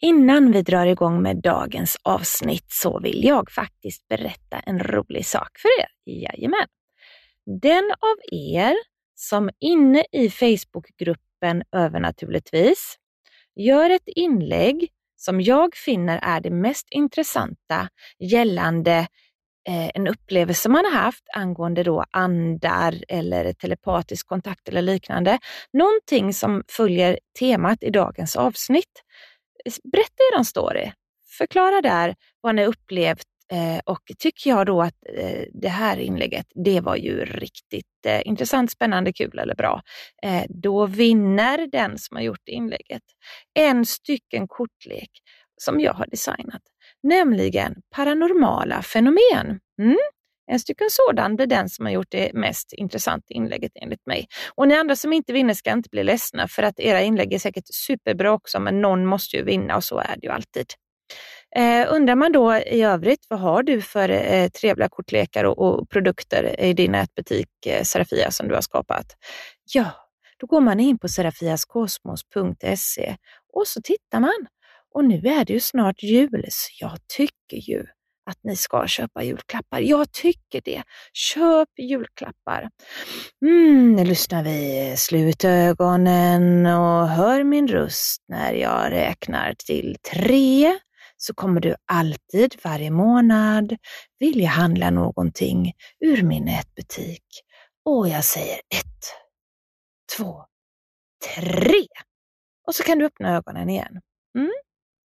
Innan vi drar igång med dagens avsnitt så vill jag faktiskt berätta en rolig sak för er. Jajamän. Den av er som inne i Facebookgruppen Övernaturligtvis gör ett inlägg som jag finner är det mest intressanta gällande eh, en upplevelse man har haft angående då andar eller telepatisk kontakt eller liknande. Någonting som följer temat i dagens avsnitt. Berätta er story. Förklara där vad ni upplevt eh, och tycker jag då att eh, det här inlägget, det var ju riktigt eh, intressant, spännande, kul eller bra. Då vinner den som har gjort inlägget en stycken kortlek som jag har designat, nämligen paranormala fenomen. Mm? En stycken sådan blir den som har gjort det mest intressanta inlägget enligt mig. Och ni andra som inte vinner ska inte bli ledsna för att era inlägg är säkert superbra också, men någon måste ju vinna och så är det ju alltid. Eh, undrar man då i övrigt, vad har du för eh, trevliga kortlekar och, och, produkter i din nätbutik eh, Serafia som du har skapat? Ja, då går man in på serafiaskosmos.se och så tittar man. Och nu är det ju snart jul, så jag tycker ju att ni ska köpa julklappar. Jag tycker det. Köp julklappar. Mm, nu lyssnar vi. Slut ögonen och hör min röst när jag räknar till tre så kommer du alltid varje månad vilja handla någonting ur min nätbutik. Och jag säger ett, två, tre. Och så kan du öppna ögonen igen. Mm.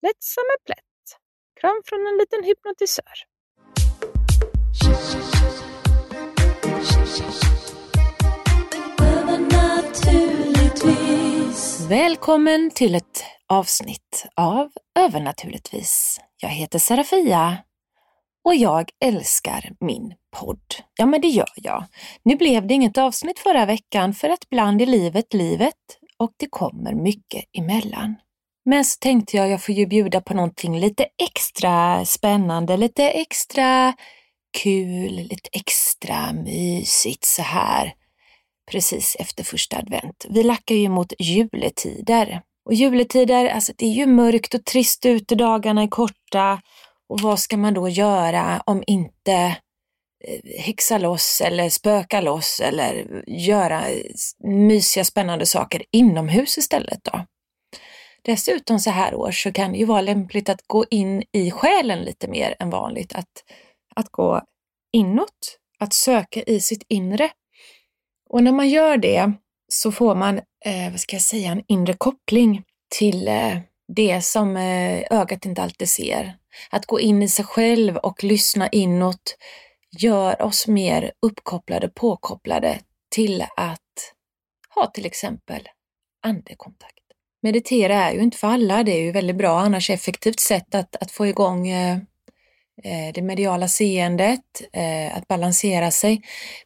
Lätt som en plätt. Kram från en liten hypnotisör. Välkommen till ett avsnitt av Övernaturligtvis. Jag heter Serafia och jag älskar min podd. Ja, men det gör jag. Nu blev det inget avsnitt förra veckan för att ibland är livet livet och det kommer mycket emellan. Men så tänkte jag, jag får ju bjuda på någonting lite extra spännande, lite extra kul, lite extra mysigt så här precis efter första advent. Vi lackar ju mot juletider och juletider, alltså det är ju mörkt och trist ute, dagarna är korta och vad ska man då göra om inte eh, häxa loss eller spöka loss eller göra mysiga spännande saker inomhus istället då? Dessutom så här år så kan det ju vara lämpligt att gå in i själen lite mer än vanligt. Att, att gå inåt, att söka i sitt inre. Och när man gör det så får man, eh, vad ska jag säga, en inre koppling till eh, det som eh, ögat inte alltid ser. Att gå in i sig själv och lyssna inåt gör oss mer uppkopplade, påkopplade till att ha till exempel andekontakt. Meditera är ju inte för alla, det är ju väldigt bra, annars effektivt sätt att, att få igång eh, eh det mediala seendet, eh, att balansera sig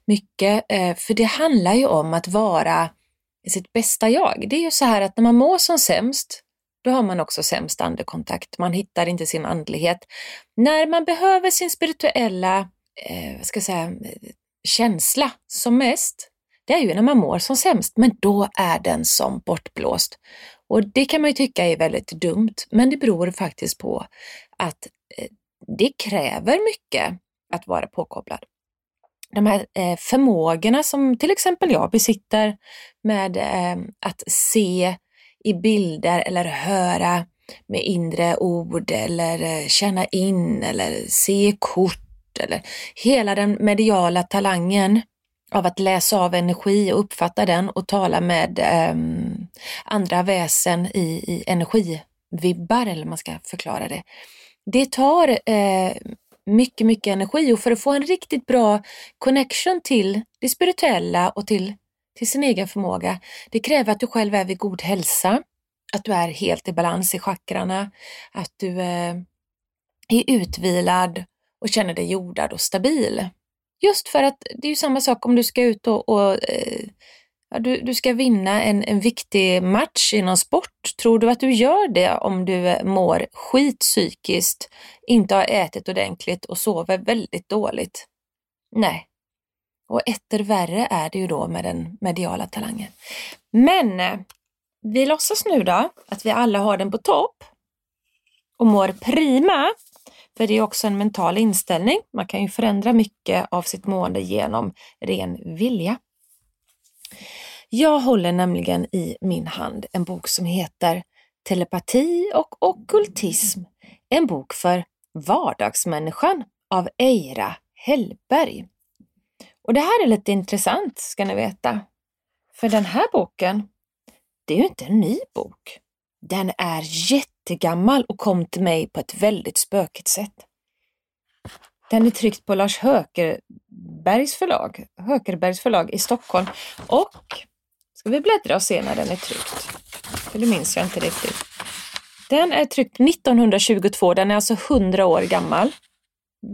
mycket. Eh, för det handlar ju om att vara sitt bästa jag. Det är ju så här att när man mår som sämst, då har man också sämst andekontakt. Man hittar inte sin andlighet. När man behöver sin spirituella eh, vad ska jag säga, känsla som mest, det är ju när man mår som sämst, men då är den som bortblåst. Och det kan man ju tycka är väldigt dumt, men det beror faktiskt på att eh, det kräver mycket att vara påkopplad. De här eh, förmågorna som till exempel jag besitter med ehm, att se i bilder eller höra med inre ord eller eh, känna in eller se kort eller hela den mediala talangen av att läsa av energi och uppfatta den och tala med um, andra väsen i, i energivibbar, eller man ska förklara det. Det tar uh, mycket, mycket energi och för att få en riktigt bra connection till det spirituella och till, till sin egen förmåga, det kräver att du själv är vid god hälsa, att du är helt i balans i chakrarna, att du uh, är utvilad och känner dig jordad och stabil. Just för att det är ju samma sak om du ska ut och, och eh, ja, du, du ska vinna en, en viktig match i någon sport. Tror du att du gör det om du eh, mår skit psykiskt, inte har ätit ordentligt och sover väldigt dåligt? Nej. Och etter värre är det ju då med den mediala talangen. Men eh, vi låtsas nu då att vi alla har den på topp och mår prima. För det är också en mental inställning. Man kan ju förändra mycket av sitt mående genom ren vilja. Jag håller nämligen i min hand en bok som heter Telepati och okkultism. En bok för vardagsmänniskan av Eira Hellberg. Och det här är lite intressant ska ni veta. För den här boken, det är ju inte en ny bok. Den är jättegammal och kom till mig på ett väldigt spökigt sätt. Den är tryckt på Lars Hökerbergs förlag, Hökerbergs förlag i Stockholm och ska vi bläddra och se när den är tryckt? För det minns jag inte riktigt. Den är tryckt 1922, den är alltså 100 år gammal.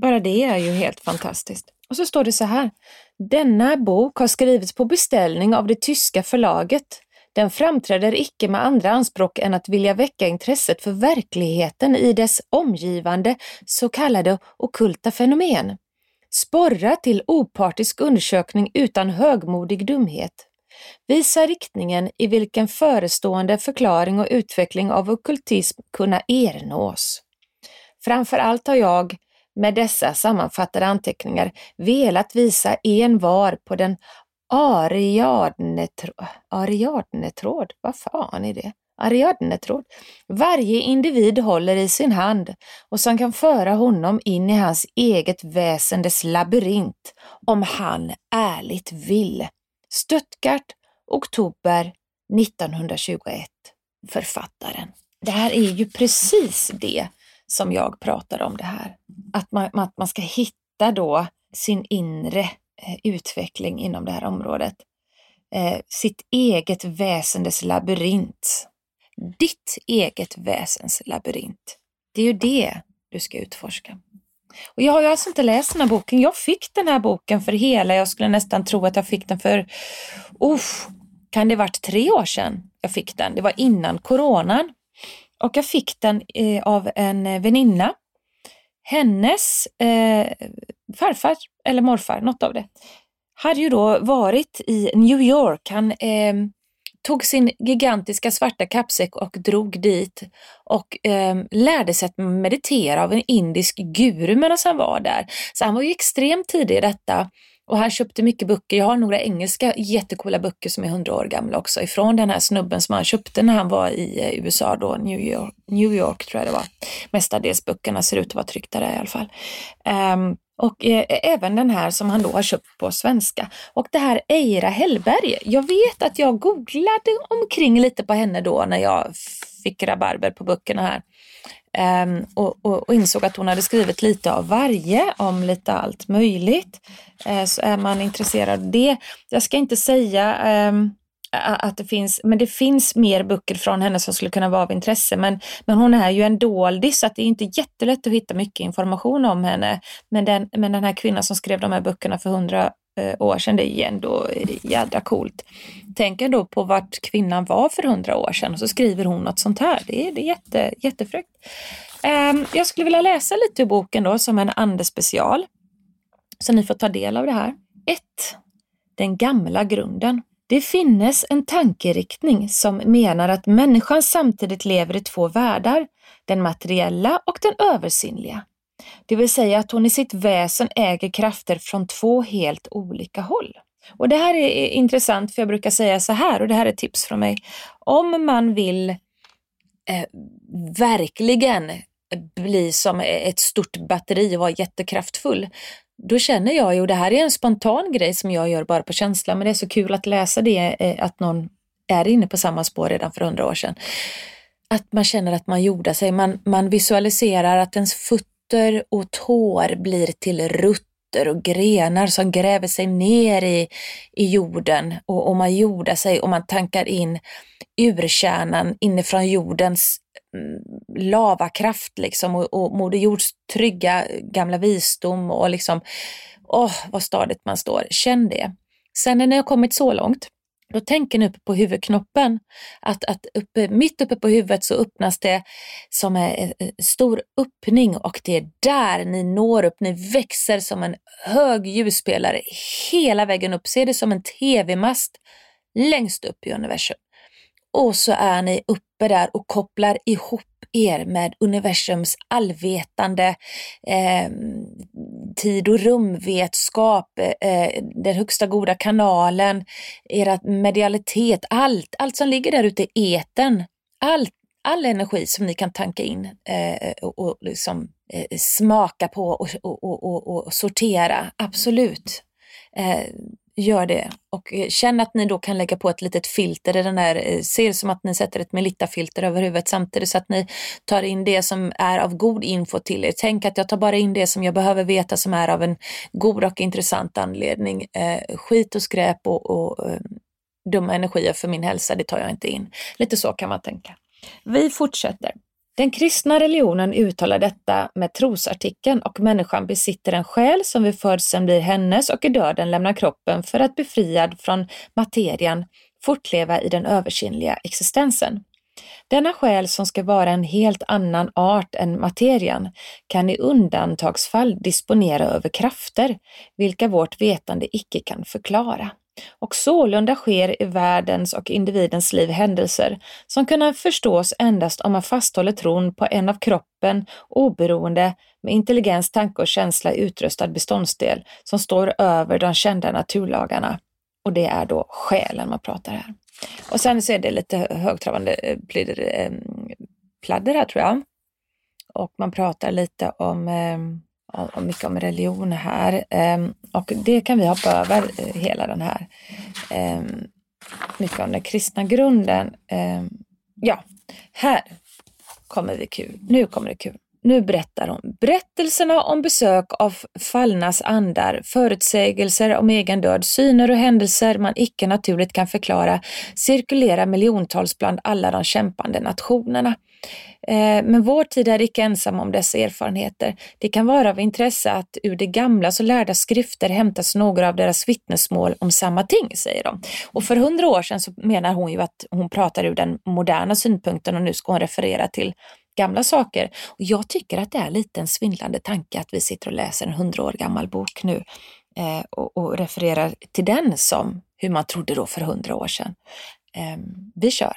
Bara det är ju helt fantastiskt. Och så står det så här. Denna bok har skrivits på beställning av det tyska förlaget den framträder icke med andra anspråk än att vilja väcka intresset för verkligheten i dess omgivande så kallade okulta fenomen. Sporra till opartisk undersökning utan högmodig dumhet. Visa riktningen i vilken förestående förklaring och utveckling av okultism kunna ernås. Framför allt har jag med dessa sammanfattade anteckningar velat visa en var på den Ariadnetråd, vad fan är det? Ariadnetråd. Varje individ håller i sin hand och som kan föra honom in i hans eget väsendes labyrint om han ärligt vill. Stuttgart, oktober 1921. Författaren. Det här är ju precis det som jag pratar om det här. Att man, att man ska hitta då sin inre Eh, utveckling inom det här området. Eh, sitt eget väsendes labyrint. Ditt eget väsens labyrint. Det är ju det du ska utforska. Och jag har ju alltså inte läst den här boken. Jag fick den här boken för hela, jag skulle nästan tro att jag fick den för, uff, kan det varit tre år sedan jag fick den? Det var innan coronan. Och jag fick den eh, av en eh, väninna hennes eh, farfar eller morfar, något av det, hade ju då varit i New York. Han eh, tog sin gigantiska svarta kappsäck och drog dit och eh, lärde sig att meditera av en indisk guru medan han var där. Så han var ju extremt tidig i detta och han köpte mycket böcker. Jag har några engelska jättekola böcker som är hundra år gamla också ifrån den här snubben som han köpte när han var i eh, USA då, New York, New York tror jag det var. Mestadels böckerna ser ut att vara tryckta där i alla fall. Um, och eh, även den här som han då har köpt på svenska. Och det här Eira Hellberg, jag vet att jag googlade omkring lite på henne då när jag fick rabarber på böckerna här. Um, och, och, och, insåg att hon hade skrivit lite av varje, om lite allt möjligt. Uh, så är man intresserad av det. Jag ska inte säga um, att det finns, men det finns mer böcker från henne som skulle kunna vara av intresse. Men, men hon är ju en doldis så att det är inte jättelätt att hitta mycket information om henne. Men den, men den här kvinnan som skrev de här böckerna för hundra eh, Eh, år sedan, det är ju ändå jädra coolt. Tänk ändå på vart kvinnan var för hundra år sedan och så skriver hon något sånt här. Det är, det är jätte, jättefräckt. Ehm, jag skulle vilja läsa lite ur boken då som en andespecial. Så ni får ta del av det här. 1. Den gamla grunden. Det finnes en tankeriktning som menar att människan samtidigt lever i två världar, den materiella och den översinnliga. Det vill säga att hon i sitt väsen äger krafter från två helt olika håll. Och det här är intressant för jag brukar säga så här och det här är tips från mig. Om man vill eh, verkligen bli som ett stort batteri och vara jättekraftfull, då känner jag ju, och det här är en spontan grej som jag gör bara på känsla, men det är så kul att läsa det, eh, att någon är inne på samma spår redan för hundra år sedan. Att man känner att man jordar sig, man, man visualiserar att ens fötter och tår blir till rutter och grenar som gräver sig ner i, i jorden och, och man jordar sig och man tankar in urkärnan inifrån jordens mm, lavakraft liksom och, och Moder Jords trygga gamla visdom och liksom, åh vad stadigt man står. Känn det. Sen när ni har kommit så långt, då tänker ni uppe på huvudknoppen att, att uppe, mitt uppe på huvudet så öppnas det som en eh, eh, stor öppning och det är där ni når upp. Ni växer som en hög ljusspelare hela vägen upp. Se det som en tv-mast längst upp i universum. Och så är ni uppe där och kopplar ihop er med universums allvetande eh, tid och rumvetskap, eh, den högsta goda kanalen, era medialitet, allt, allt som ligger där ute i eten. Allt, all energi som ni kan tanka in eh, och, och liksom, eh, smaka på och, och, och, och sortera, absolut. Eh, Gör det och eh, känn att ni då kan lägga på ett litet filter i den här. Eh, ser som att ni sätter ett Melitta-filter över huvudet samtidigt så att ni tar in det som är av god info till er. Tänk att jag tar bara in det som jag behöver veta som är av en god och intressant anledning. Eh, skit och skräp och, och dumma energier för min hälsa, det tar jag inte in. Lite så kan man tänka. Vi fortsätter. Den kristna religionen uttalar detta med trosartikeln och människan besitter en själ som vid födseln blir hennes och i döden lämnar kroppen för att befriad från materian fortleva i den översinnliga existensen. Denna själ som ska vara en helt annan art än materian kan i undantagsfall disponera över krafter, vilka vårt vetande icke kan förklara. Och sålunda sker i världens och individens liv händelser som kan förstås endast om man fasthåller tron på en av kroppen oberoende med intelligens, tanke och känsla utrustad beståndsdel som står över de kända naturlagarna. Och det är då själen man pratar här. Och sen så är det lite högtravande eh, eh, pladder här tror jag. Och man pratar lite om eh, och mycket om religion här. Ehm, och det kan vi hoppa över eh, hela den här. Ehm, mycket om den kristna grunden. Ehm, ja, här kommer vi kul. Nu kommer det kul. Nu berättar hon. Berättelserna om besök av fallnas andar, förutsägelser om egen död, syner och händelser man icke naturligt kan förklara cirkulerar miljontals bland alla de kämpande nationerna. Eh, men vår tid är icke ensam om dessa erfarenheter. Det kan vara av intresse att ur de gamla så lärda skrifter hämtas några av deras vittnesmål om samma ting, säger de. Och för hundra år sedan så menar hon ju att hon pratar ur den moderna synpunkten och nu ska hon referera till gamla saker. Och jag tycker att det är lite en svindlande tanke att vi sitter och läser en hundra år gammal bok nu eh, och, och, refererar till den som hur man trodde då för hundra år sedan. Eh, vi kör!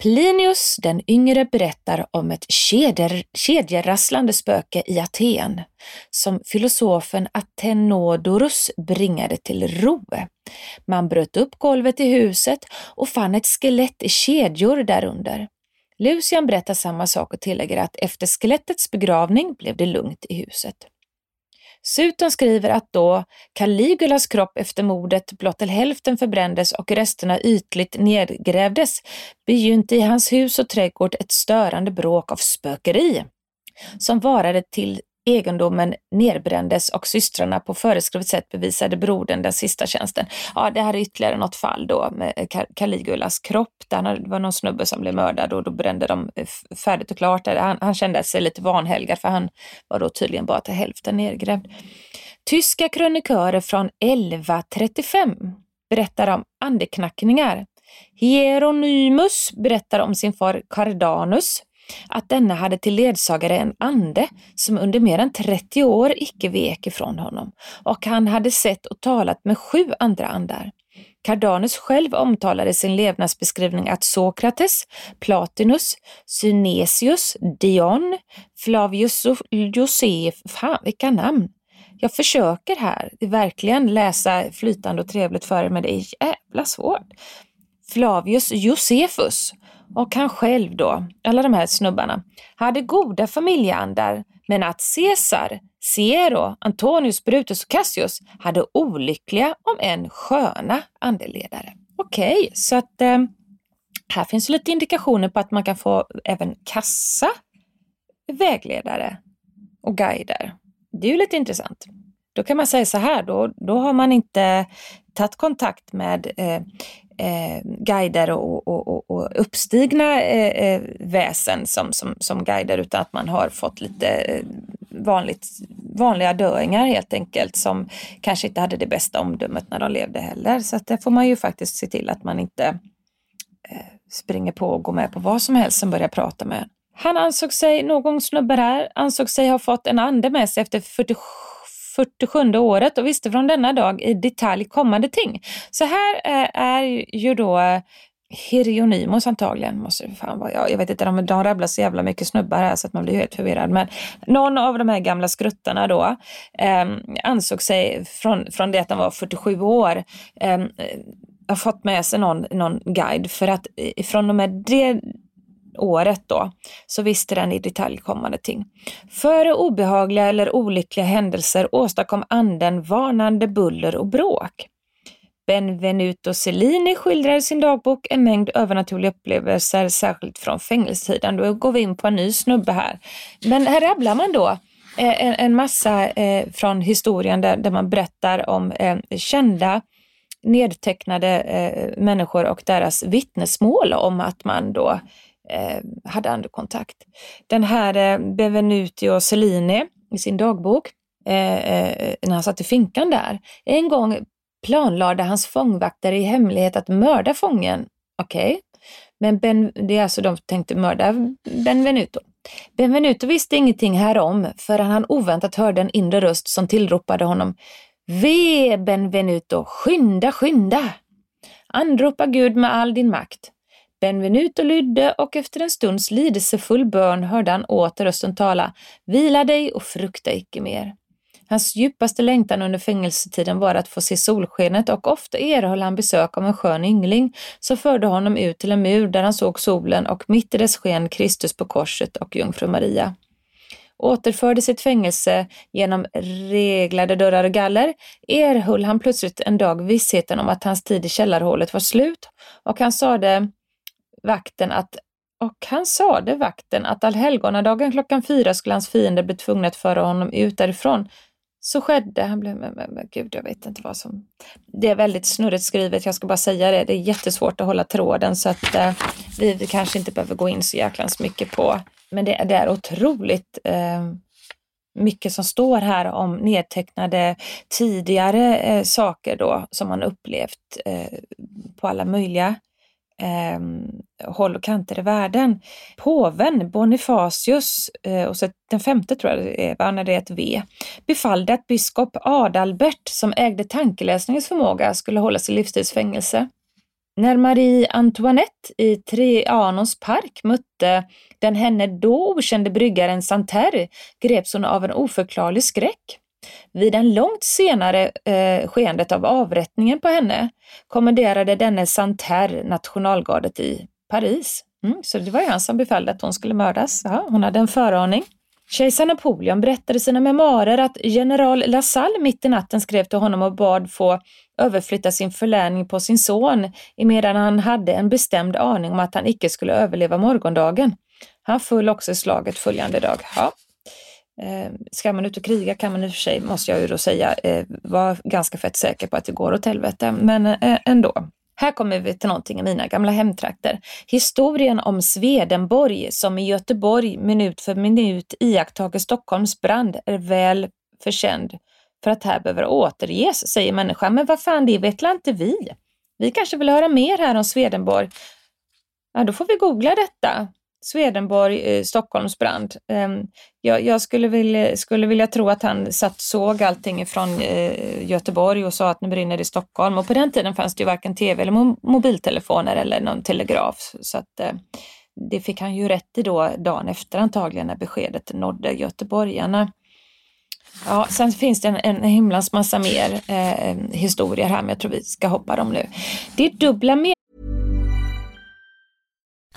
Plinius den yngre berättar om ett kedjer, kedjerasslande spöke i Aten som filosofen Athenodorus bringade till ro. Man bröt upp golvet i huset och fann ett skelett i kedjor därunder. Lucian berättar samma sak och tillägger att efter skelettets begravning blev det lugnt i huset. Suton skriver att då Caligulas kropp efter mordet blott till hälften förbrändes och resterna ytligt nedgrävdes begynte i hans hus och trädgård ett störande bråk av spökeri som varade till egendomen nedbrändes och systrarna på föreskrivet sätt bevisade brodern den sista tjänsten. Ja, det här är ytterligare något fall då med Caligulas kropp. Där det var någon snubbe som blev mördad och då brände de eh, färdigt och klart. Han, han kände sig lite vanhelgad för han var då tydligen bara till hälften nedgrävd. Tyska krönikörer från 1135 berättar om andeknackningar. Hieronymus berättar om sin far Cardanus att denna hade till ledsagare en ande som under mer än 30 år icke vek ifrån honom och han hade sett och talat med sju andra andar. Cardanus själv omtalade i sin levnadsbeskrivning att Sokrates, Platinus, Synesius, Dion, Flavius Josef, fan vilka namn! Jag försöker här verkligen läsa flytande och trevligt för er men det är jävla svårt. Flavius Josefus och han själv då, alla de här snubbarna, hade goda familjeandar men att Caesar Siero, Antonius, Brutus och Cassius hade olyckliga, om än sköna, andeledare. Okej, okay, så att eh, här finns lite indikationer på att man kan få även kassa vägledare och guider. Det är ju lite intressant. Då kan man säga så här, då, då har man inte tagit kontakt med eh, eh, guider och, och, och, och uppstigna eh, eh, väsen som, som, som guider utan att man har fått lite eh, vanligt, vanliga döingar helt enkelt som kanske inte hade det bästa omdömet när de levde heller. Så att det får man ju faktiskt se till att man inte eh, springer på och går med på vad som helst som börjar prata med Han ansåg sig, någon snubbe här, ansåg sig ha fått en ande med sig efter 47 47 året och visste från denna dag i detalj kommande ting. Så här eh, är ju då Hieronymus antagligen, måste det fan vara. Jag, jag vet inte, de, de rabblar så jävla mycket snubbar här så att man blir helt förvirrad. Men någon av de här gamla skruttarna då eh, ansåg sig från, från det att han var 47 år eh, ha fått med sig någon, någon guide för att från och med det året då, så visste den i detalj kommande ting. Före obehagliga eller olyckliga händelser åstadkom anden varnande buller och bråk. Benvenuto Cellini skildrar i sin dagbok en mängd övernaturliga upplevelser, särskilt från fängelsetiden. Då går vi in på en ny snubbe här. Men här rabblar man då eh, en, en massa eh, från historien där, där, man berättar om eh, kända nedtecknade eh, människor och deras vittnesmål om att man då eh, hade andekontakt. Den här eh, och Cellini i sin dagbok, eh, eh, när han satt i finkan där, en gång planlade hans fångvaktare i hemlighet att mörda fången. Okej, okay. men ben, det är alltså de tänkte mörda Benvenuto. Benvenuto visste ingenting härom förrän han oväntat hörde en inre röst som tillropade honom Ve Benvenuto, skynda, skynda! Anropa Gud med all din makt. Benvenuto lydde och efter en stunds lidelsefull bön hörde han åter rösten tala Vila dig och frukta icke mer. Hans djupaste längtan under fängelsetiden var att få se solskenet och ofta erhöll han besök av en skön yngling som förde honom ut till en mur där han såg solen och mitt i dess sken Kristus på korset och jungfru Maria. Återförde sitt fängelse genom reglade dörrar och galler erhöll han plötsligt en dag vissheten om att hans tid i källarhålet var slut och han sade vakten att och han sade vakten att allhelgonadagen klockan fyra skulle hans fiender bli tvungna att föra honom ut därifrån. Så skedde. Han blev, men, men, men gud, jag vet inte vad som... Det är väldigt snurrigt skrivet, jag ska bara säga det. Det är jättesvårt att hålla tråden så att eh, vi kanske inte behöver gå in så jäklans mycket på. Men det, det är otroligt eh, mycket som står här om nedtecknade tidigare eh, saker då som man upplevt eh, på alla möjliga eh, håll och kanter i världen. Påven Bonifacius, eh, och så den femte tror jag det är, när det är ett V, befallde att biskop Adalbert som ägde tankeläsningens förmåga skulle hållas i livstidsfängelse. När Marie Antoinette i Trianons park mötte den henne då okände bryggaren Santerre greps hon av en oförklarlig skräck. Vid en långt senare eh, skeendet av avrättningen på henne kommenderade denne Santerre nationalgardet i Paris. Mm, så det var ju han som befallde att hon skulle mördas. Ja, hon hade en föraning. Kejsar Napoleon berättade i sina memoarer att general Lasalle mitt i natten skrev till honom och bad få överflytta sin förläning på sin son emedan han hade en bestämd aning om att han icke skulle överleva morgondagen. Han föll också i slaget följande dag. Ja, Eh, ska man ut och kriga kan man i och för sig, måste jag ju då säga, eh, vara ganska fett säker på att det går åt helvete. Men eh, ändå. Här kommer vi till någonting i mina gamla hemtrakter. Historien om Swedenborg som i Göteborg minut för minut iakttager Stockholms brand är väl förkänd för att här behöver återges, säger människan. Men vad fan, det vet inte vi? Vi kanske vill höra mer här om Swedenborg. Ja, då får vi googla detta. Swedenborg, eh, Stockholmsbrand. Ehm, jag, jag skulle, vilja, skulle vilja tro att han satt såg allting från eh, Göteborg och sa att nu brinner det i Stockholm. Och på den tiden fanns det ju varken tv eller mobiltelefoner eller någon telegraf. Så att, eh, det fick han ju rätt i då dagen efter antagligen när beskedet nådde göteborgarna. Ja, sen finns det en, en himlans massa mer eh, historier här men jag tror vi ska hoppa dem nu. Det är dubbla med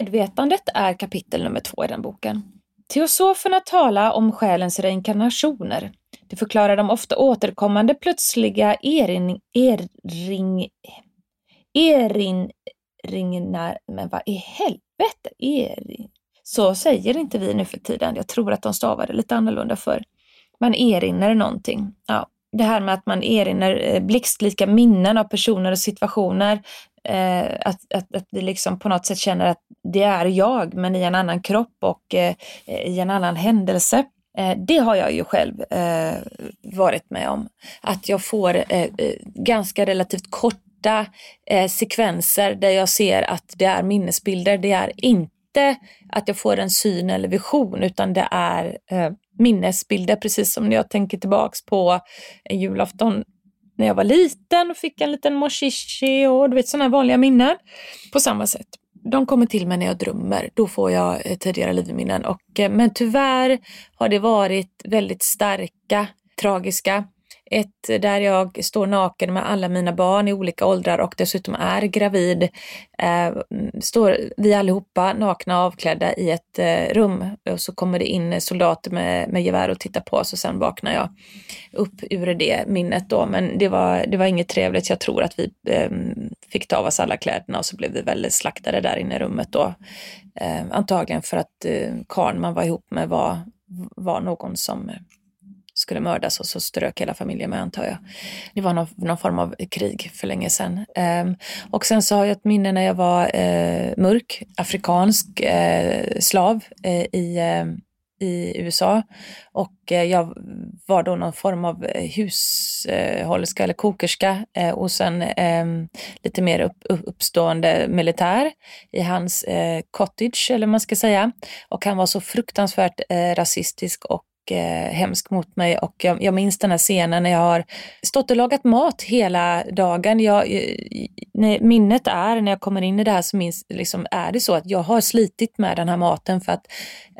Medvetandet är kapitel nummer två i den boken. Teosoferna talar om själens reinkarnationer. Det förklarar de ofta återkommande plötsliga erin, ering, erinringar, men vad i helvete, erin. Så säger inte vi nu för tiden. Jag tror att de stavade lite annorlunda för. Man erinrar någonting. Ja, det här med att man erinrar eh, blixtlika minnen av personer och situationer. Eh, att, att, att vi liksom på något sätt känner att det är jag, men i en annan kropp och eh, i en annan händelse. Eh, det har jag ju själv eh, varit med om. Att jag får eh, eh ganska relativt korta eh, sekvenser där jag ser att det är minnesbilder. Det är inte att jag får en syn eller vision utan det är eh, minnesbilder precis som när jag tänker tillbaks på en julafton när jag var liten och fick en liten moshishi och du vet sådana vanliga minnen. På samma sätt. De kommer till mig när jag drömmer. Då får jag eh, tidigare livminnen. Och, eh, men tyvärr har det varit väldigt starka, tragiska ett där jag står naken med alla mina barn i olika åldrar och dessutom är gravid. Eh, står vi allihopa nakna avklädda i ett eh, rum och så kommer det in soldater med, med gevär och tittar på oss och sen vaknar jag upp ur det minnet då. Men det var, det var inget trevligt. Jag tror att vi eh, fick ta av oss alla kläderna och så blev vi väl slaktade där inne i rummet då. Eh, antagligen för att eh, karln man var ihop med var, var någon som skulle mördas och så strök hela familjen med antar jag. Det var någon, någon form av krig för länge sedan. Um, och sen så har jag ett minne när jag var uh, mörk, afrikansk uh, slav uh, i, i USA och jag var då någon form av hushållerska eller kokerska och sen um, lite mer upp, uppstående militär i hans cottage eller vad man ska säga. Och han var så fruktansvärt rasistisk och eh, hemsk mot mig och jag, jag minns den här scenen när jag har stått och lagat mat hela dagen. Jag, eh, när, minnet är när jag kommer in i det här så minns, liksom, är det så att jag har slitit med den här maten för att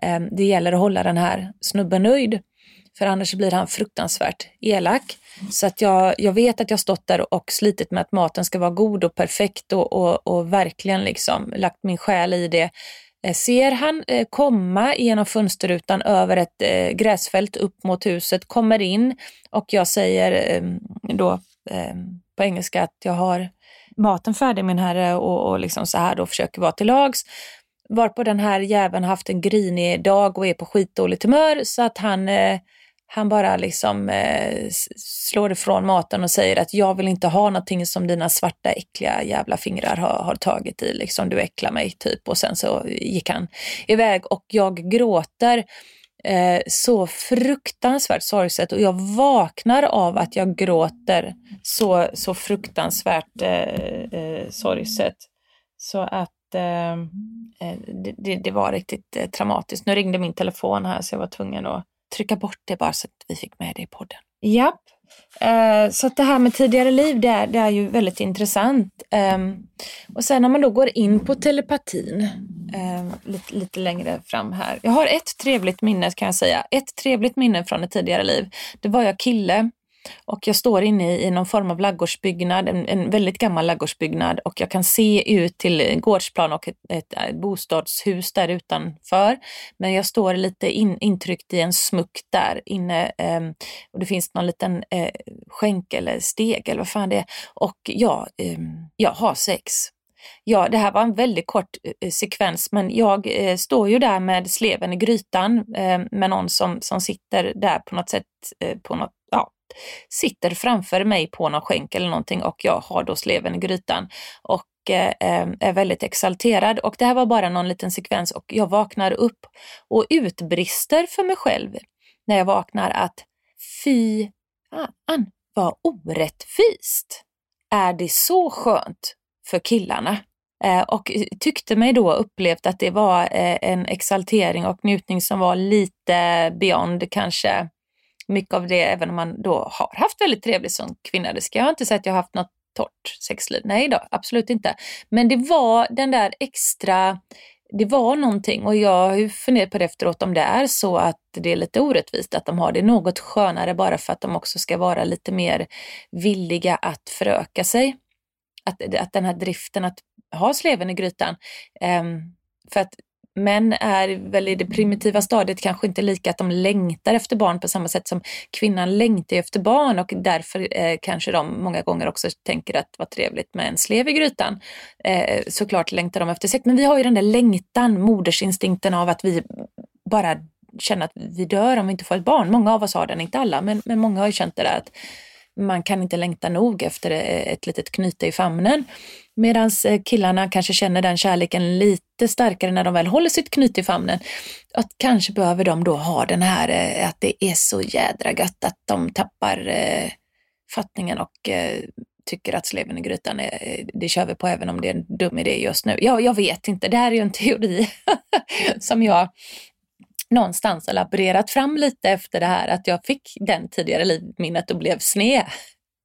eh, det gäller att hålla den här snubben nöjd. För annars blir han fruktansvärt elak. Så att jag, jag vet att jag stått där och slitit med att maten ska vara god och perfekt och, och, och verkligen liksom lagt min själ i det. Eh, ser han eh, komma genom fönsterrutan över ett eh, gräsfält upp mot huset, kommer in och jag säger ehm, då ehm, på engelska att jag har maten färdig min herre och, och liksom så här då försöker vara till lags. Varpå den här jäveln haft en grinig dag och är på skitdåligt humör så att han han bara liksom eh, slår ifrån maten och säger att jag vill inte ha någonting som dina svarta äckliga jävla fingrar har, har tagit i. Liksom, du äcklar mig typ. Och sen så gick han iväg och jag gråter eh, så fruktansvärt sorgset och jag vaknar av att jag gråter så, så fruktansvärt eh, eh, sorgset. Så att eh, eh det, det, det, var riktigt eh, traumatiskt. Nu ringde min telefon här så jag var tvungen att trycka bort det bara så att vi fick med det i podden. Japp. Eh, så att det här med tidigare liv, det är, det är ju väldigt intressant. Ehm, och sen när man då går in på telepatin, ehm, lite, lite längre fram här. Jag har ett trevligt minne kan jag säga. Ett trevligt minne från ett tidigare liv. Det var jag kille och jag står inne i, någon form av laggårdsbyggnad, en, en, väldigt gammal laggårdsbyggnad och jag kan se ut till gårdsplan och ett, ett, bostadshus där utanför. Men jag står lite in, intryckt i en smuck där inne eh, och det finns någon liten eh, skänk eller steg eller vad fan det är. Och ja, eh, jag har sex. Ja, det här var en väldigt kort eh, sekvens, men jag eh, står ju där med sleven i grytan eh, med någon som, som sitter där på något sätt, eh, på något, sitter framför mig på någon skänk eller någonting och jag har då sleven i grytan och eh, eh, är väldigt exalterad. Och det här var bara någon liten sekvens och jag vaknar upp och utbrister för mig själv när jag vaknar att fy fan vad orättvist. Är det så skönt för killarna? Eh, och tyckte mig då upplevt att det var eh, en exaltering och njutning som var lite beyond kanske mycket av det, även om man då har haft väldigt trevligt som kvinna. Det ska jag inte säga att jag har haft något torrt sexliv. Nej då, absolut inte. Men det var den där extra, det var någonting och jag har ju funderat på det efteråt om det är så att det är lite orättvist att de har det något skönare bara för att de också ska vara lite mer villiga att föröka sig. Att, att den här driften att ha sleven i grytan. Um, för att män är väl i det primitiva stadiet kanske inte lika att de längtar efter barn på samma sätt som kvinnan längtar efter barn och därför eh, kanske de många gånger också tänker att vad trevligt med en slev i grytan. Eh, såklart längtar de efter sex, men vi har ju den där längtan, modersinstinkten av att vi bara känner att vi dör om vi inte får ett barn. Många av oss har den, inte alla, men, men många har ju känt det där att man kan inte längta nog efter eh, ett litet knyte i famnen. Medan eh, killarna kanske känner den kärleken lite starkare när de väl håller sitt knyte i famnen. Att kanske behöver de då ha den här eh, att det är så jädra gött att de tappar fattningen och tycker att sleven i grytan, är, det kör vi på även om det är en dum idé just nu. Ja, jag vet inte, det här är ju en teori som jag någonstans har laborerat fram lite efter det här att jag fick den tidigare livminnet och blev sned.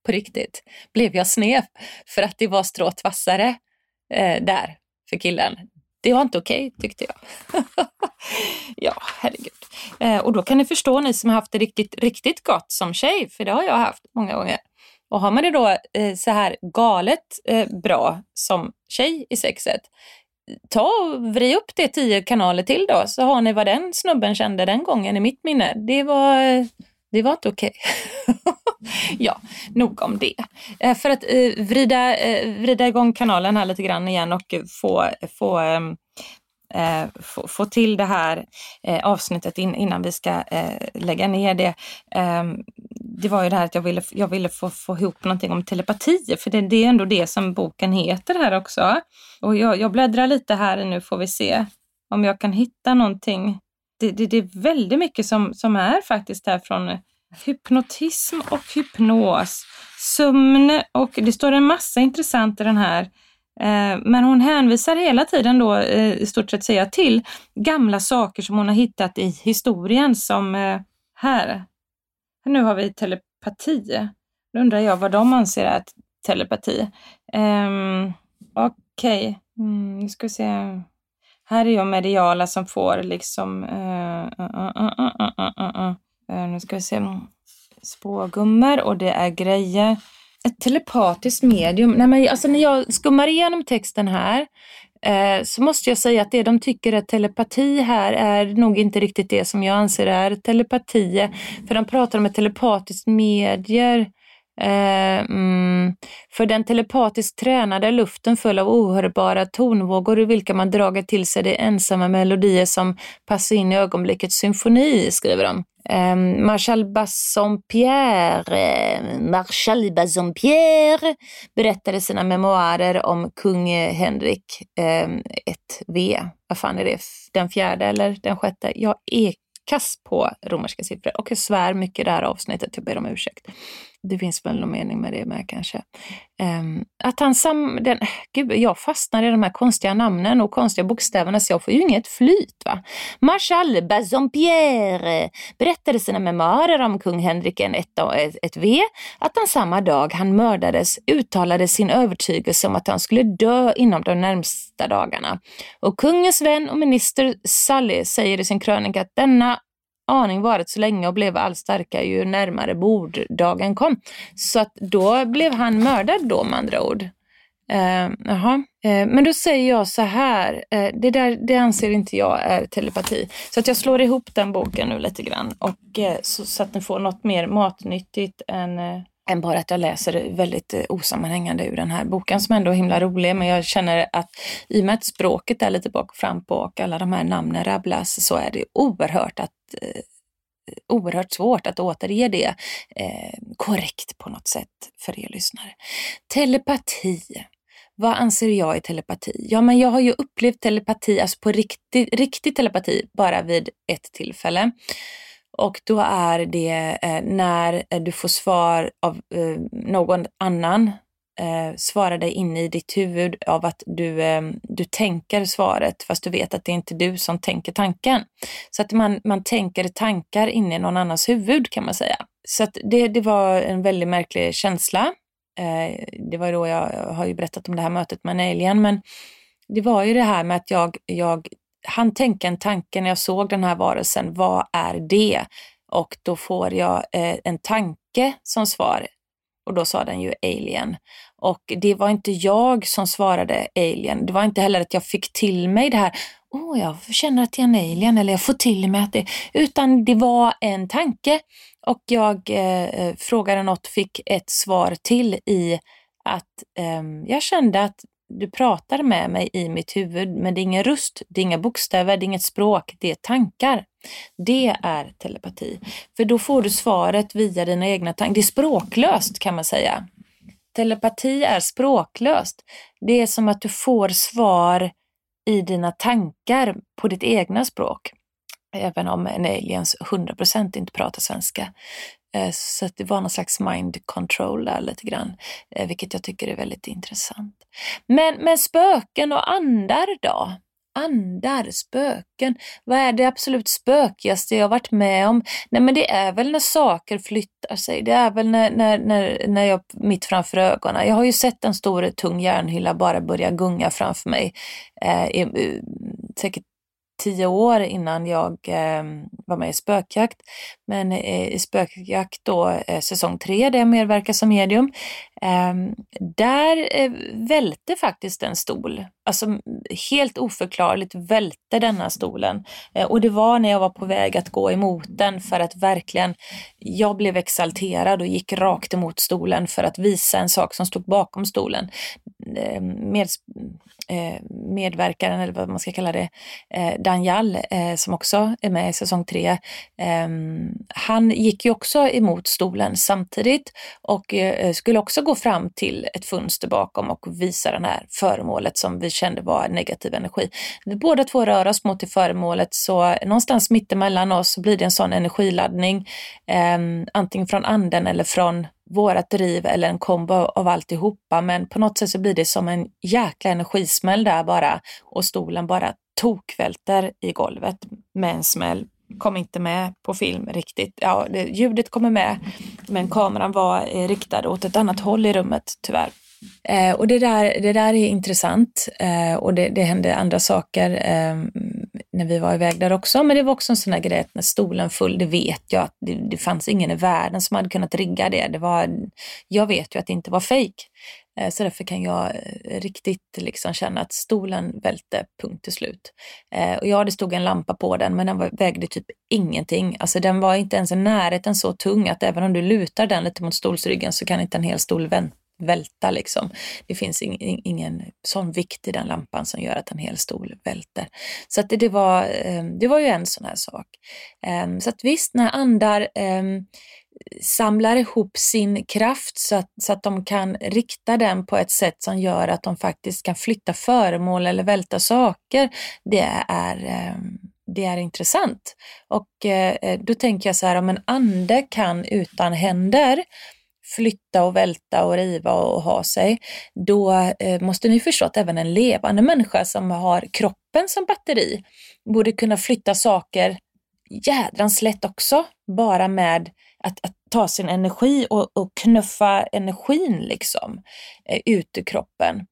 På riktigt. Blev jag sned för att det var strået vassare eh, där för killen. Det var inte okej okay, tyckte jag. ja, herregud. Eh, och då kan ni förstå ni som har haft det riktigt, riktigt gott som tjej, för det har jag haft många gånger. Och har man det då eh, så här galet eh, bra som tjej i sexet, ta och vri upp det tio kanaler till då, så har ni vad den snubben kände den gången i mitt minne. Det var, det var inte okej. Okay. ja, nog om det. Eh, för att eh, vrida, eh, vrida igång kanalen här lite grann igen och få, få ehm, eh, få, få, till det här eh, avsnittet in, innan vi ska eh, lägga ner det. Eh, det var ju det här att jag ville, jag ville få, få ihop någonting om telepati, för det, det är ändå det som boken heter här också. Och jag, jag bläddrar lite här nu får vi se om jag kan hitta någonting. Det, det, det är väldigt mycket som, som är faktiskt här från hypnotism och hypnos, sömn och det står en massa intressant i den här Eh, Eh, men hon hänvisar hela tiden då, eh, i stort sett säga, till gamla saker som hon har hittat i historien som eh, här. Nu har vi telepati. Då undrar jag vad de anser är telepati. Um, Okej, okay. mm, nu ska vi se. Här är jag mediala som får liksom... Uh, uh, uh, nu ska vi se. Spågummor och det är grejer ett telepatiskt medium. Nej, men alltså när jag skummar igenom texten här eh, så måste jag säga att det de tycker är telepati här är nog inte riktigt det som jag anser är telepati. För de pratar om ett telepatiskt medier. Eh, mm, för den telepatiskt tränade är luften full av ohörbara tonvågor i vilka man dragit till sig de ensamma melodier som passar in i ögonblickets symfoni, skriver de. Ehm, um, Marshal Bassompierre, Marshal Bassompierre berättade sina memoarer om kung Henrik ehm, 1V. Vad fan är det? Den fjärde eller den sjätte? Jag är kass på romerska siffror och jag svär mycket i det här avsnittet. Jag ber om ursäkt. Det finns väl någon mening med det med kanske. Um, att han sam... Den, gud, jag fastnar i de här konstiga namnen och konstiga bokstäverna så jag får ju inget flyt. va. Marshal Bassompierre berättade sina memoarer om kung Henrik ett, ett V att han samma dag han mördades uttalade sin övertygelse om att han skulle dö inom de närmsta dagarna. Och kungens vän och minister Sully säger i sin krönika att denna aning varit så länge och blev allt starkare ju närmare borddagen kom. Så att då blev han mördad då med andra ord. Uh. Uh, men då säger jag så här, uh, det där det anser inte jag är telepati. Så att jag slår ihop den boken nu lite grann och uh, så, så, att ni får något mer matnyttigt än än bara att jag läser väldigt eh, osammanhängande ur den här boken som ändå är himla rolig. Men jag känner att i och med att språket är lite bak och fram på och alla de här namnen rabblas så är det oerhört att eh, oerhört svårt att återge det eh, korrekt på något sätt för er lyssnare. Telepati. Vad anser jag är telepati? Ja, men jag har ju upplevt telepati, alltså på riktig, riktig telepati, bara vid ett tillfälle. Och då är det eh, när eh, du får svar av eh, någon annan eh, svarar dig inne i ditt huvud av att du, eh, du tänker svaret fast du vet att det är inte du som tänker tanken. Så att man, man tänker tankar inne i någon annans huvud kan man säga. Så att det, det var en väldigt märklig känsla. Eh, det var då jag, jag har ju berättat om det här mötet med en alien men det var ju det här med att jag, jag han tänka en tanke när jag såg den här varelsen, vad är det? Och då får jag eh, en tanke som svar. Och då sa den ju alien. Och det var inte jag som svarade alien. Det var inte heller att jag fick till mig det här, åh oh, jag känner att jag är en alien eller jag får till mig att det, utan det var en tanke. Och jag eh, eh frågade något, fick ett svar till i att eh, jag kände att du pratar med mig i mitt huvud, men det är ingen röst, det är inga bokstäver, det är inget språk, det är tankar. Det är telepati. För då får du svaret via dina egna tankar. Det är språklöst kan man säga. Telepati är språklöst. Det är som att du får svar i dina tankar på ditt egna språk. Även om en aliens 100% inte pratar svenska. Eh, så det var någon slags mind control där lite grann, eh, vilket jag tycker är väldigt intressant. Men, men spöken och andar då? Andar, spöken. Vad är det absolut spökigaste jag varit med om? Nej men det är väl när saker flyttar sig. Det är väl när, när, när, när jag mitt framför ögonen. Jag har ju sett en stor tung järnhylla bara börja gunga framför mig. Eh, eh säkert tio år innan jag eh, var med i Spökjakt. Men eh, i Spökjakt då, eh, säsong tre, där jag medverkar som medium, ehm, där eh, välte faktiskt en stol. Alltså helt oförklarligt välte denna stolen. Eh, och det var när jag var på väg att gå emot den för att verkligen, jag blev exalterad och gick rakt emot stolen för att visa en sak som stod bakom stolen. Eh, med, eh, medverkaren, eller vad man ska kalla det, eh, Danjal, som också är med i säsong tre, ehm, han gick ju också emot stolen samtidigt och skulle också gå fram till ett fönster bakom och visa det här föremålet som vi kände var negativ energi. Vi båda två rör oss mot det föremålet så någonstans mittemellan oss blir det en sån energiladdning, ehm, antingen från anden eller från vårat driv eller en kombo av alltihopa. Men på något sätt så blir det som en jäkla energismäll där bara och stolen bara tokvälter i golvet med en smäll. Kom inte med på film riktigt. Ja, det, ljudet kommer med, men kameran var eh, riktad åt ett annat håll i rummet tyvärr. Eh, och det där, det där är intressant eh, och det, det hände andra saker eh, när vi var iväg där också. Men det var också en sån där grej att när stolen full, det vet jag att det, det fanns ingen i världen som hade kunnat rigga det. det var, jag vet ju att det inte var fejk. Eh, så därför kan jag eh, riktigt liksom känna att stolen välte, punkt till slut. Eh, och ja, det stod en lampa på den, men den vägde typ ingenting. Alltså den var inte ens i närheten så tung att även om du lutar den lite mot stolsryggen så kan inte en hel stol vänta välta liksom. Det finns ing, ingen sån vikt i den lampan som gör att en hel stol välter. Så att det, det, var, ehm, det var ju en sån här sak. Ehm, så att visst, när andar ehm, samlar ihop sin kraft så att, så att de kan rikta den på ett sätt som gör att de faktiskt kan flytta föremål eller välta saker. Det är, det är intressant. Och eh, då tänker jag så här, om en ande kan utan händer flytta och välta och riva och ha sig, då eh, måste ni förstå att även en levande människa som har kroppen som batteri borde kunna flytta saker jädrans lätt också, bara med att, att ta sin energi och, och knuffa energin liksom eh, ut ur kroppen.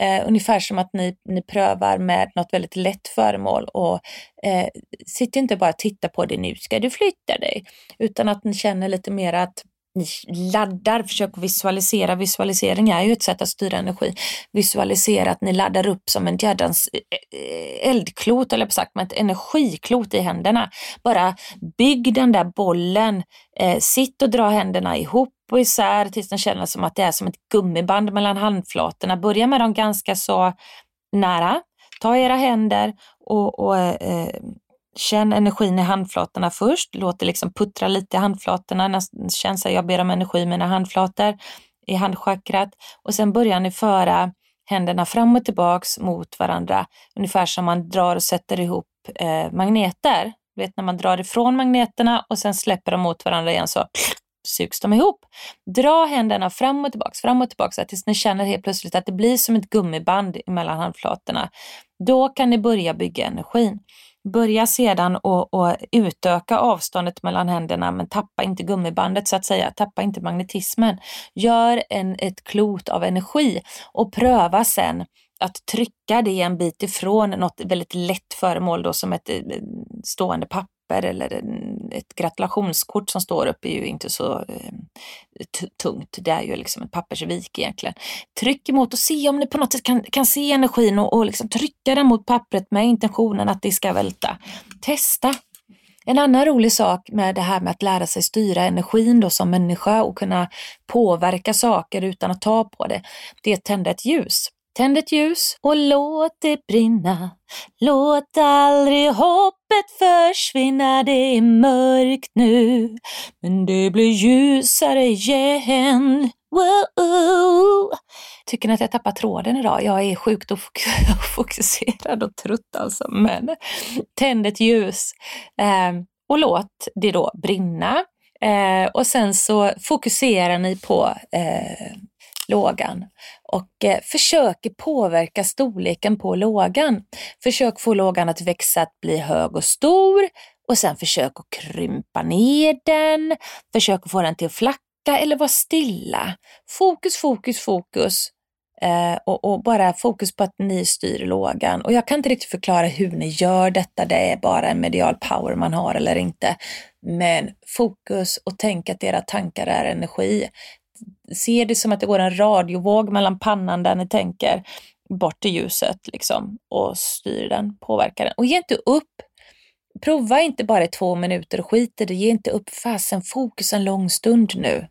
Eh, ungefär som att ni, ni prövar med något väldigt lätt föremål och eh, sitter inte bara och tittar på det, nu ska du flytta dig, utan att ni känner lite mer att ni laddar, försök visualisera. Visualisering är ju ett sätt att styra energi. Visualisera att ni laddar upp som en jädrans eh, eh, eldklot, eller på sagt, med ett energiklot i händerna. Bara bygg den där bollen, eh, sitt och dra händerna ihop och isär tills den känner som att det är som ett gummiband mellan handflatorna. Börja med dem ganska så nära. Ta era händer och, och eh, eh Känn energin i handflatorna först. Låt det liksom puttra lite i handflatorna. Känn så jag ber om energi i mina handflator i handchakrat. Och sen börjar ni föra händerna fram och tillbaks mot varandra. Ungefär som man drar och sätter ihop eh, magneter. Du vet när man drar ifrån magneterna och sen släpper de mot varandra igen så sugs de ihop. Dra händerna fram och tillbaks, fram och tillbaks tills ni känner helt plötsligt att det blir som ett gummiband mellan handflatorna. Då kan ni börja bygga energin. Börja sedan och, utöka avståndet mellan händerna men tappa inte gummibandet så att säga, tappa inte magnetismen. Gör en, ett klot av energi och pröva sen att trycka det en bit ifrån något väldigt lätt föremål då som ett eh, stående papper papper eller ett gratulationskort som står upp är ju inte så ehm, tungt. Det är ju liksom ett pappersvik egentligen. Tryck emot och se om ni på något sätt kan, kan se energin och, och liksom trycka den mot pappret med intentionen att det ska välta. Testa! En annan rolig sak med det här med att lära sig styra energin då som människa och kunna påverka saker utan att ta på det, det är att tända ett ljus. Tänd ett ljus och låt det brinna. Låt aldrig hoppet försvinna, det är mörkt nu. Men det blir ljusare igen. Wow. Tycker ni att jag tappar tråden idag? Jag är sjukt fokuserad och trött alltså. Men tänd ett ljus eh, och låt det då brinna. Eh, och sen så fokuserar ni på eh, lågan och eh, försöker påverka storleken på lågan. Försök få lågan att växa, att bli hög och stor och sen försök att krympa ner den. Försök att få den till att flacka eller vara stilla. Fokus, fokus, fokus. Eh, och, och, bara fokus på att ni styr lågan. Och jag kan inte riktigt förklara hur ni gör detta, det är bara en medial power man har eller inte. Men fokus och tänk att era tankar är energi se det som att det går en radiovåg mellan pannan där ni tänker bort till ljuset liksom och styr den, påverkar den. Och ge inte upp. Prova inte bara i två minuter och skit i det. Ge inte upp. Fasen, fokus en lång stund nu.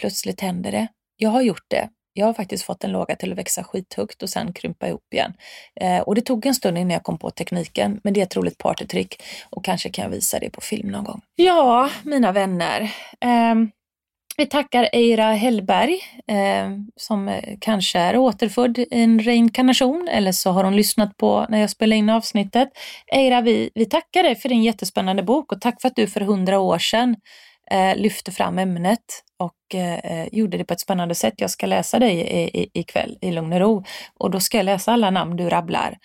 Plötsligt händer det. Jag har gjort det. Jag har faktiskt fått en låga till att växa skithögt och sen krympa ihop igen. Eh, och det tog en stund innan jag kom på tekniken, men det är ett roligt partytrick och kanske kan jag visa det på film någon gång. Ja, mina vänner. Eh, vi tackar Eira Hellberg eh, som eh, kanske är återfödd i en reinkarnation eller så har hon lyssnat på när jag spelade in avsnittet. Eira, vi, vi tackar dig för din jättespännande bok och tack för att du för hundra år sedan eh, lyfte fram ämnet och eh, gjorde det på ett spännande sätt. Jag ska läsa dig ikväll i, ikväll i lugn och ro och då ska jag läsa alla namn du rabblar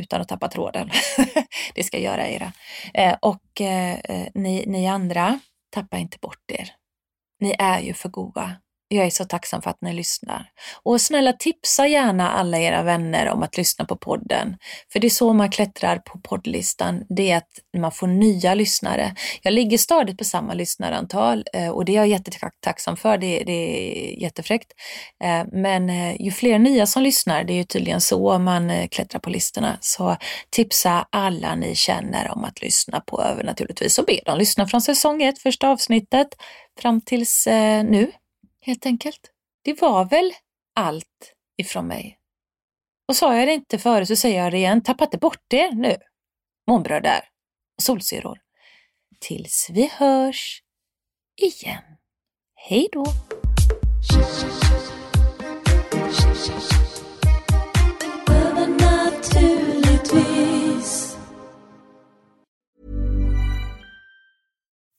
utan att tappa tråden. det ska jag göra Eira. Eh, och eh, eh ni, ni andra, tappa inte bort er. Ni är ju för goa. Jag är så tacksam för att ni lyssnar. Och snälla tipsa gärna alla era vänner om att lyssna på podden. För det är så man klättrar på poddlistan. Det är att man får nya lyssnare. Jag ligger stadigt på samma lyssnarantal eh, och det är jag jättetacksam för. Det, det är jättefräckt. Eh, men eh, ju fler nya som lyssnar, det är ju tydligen så man klättrar på listorna. Så tipsa alla ni känner om att lyssna på Över naturligtvis och be dem lyssna från säsong ett, första avsnittet fram tills eh, nu helt enkelt. Det var väl allt ifrån mig. Och sa jag det inte förut så säger jag det igen, tappa inte bort det nu. Månbröder och solsyror. Tills vi hörs igen. Hej då!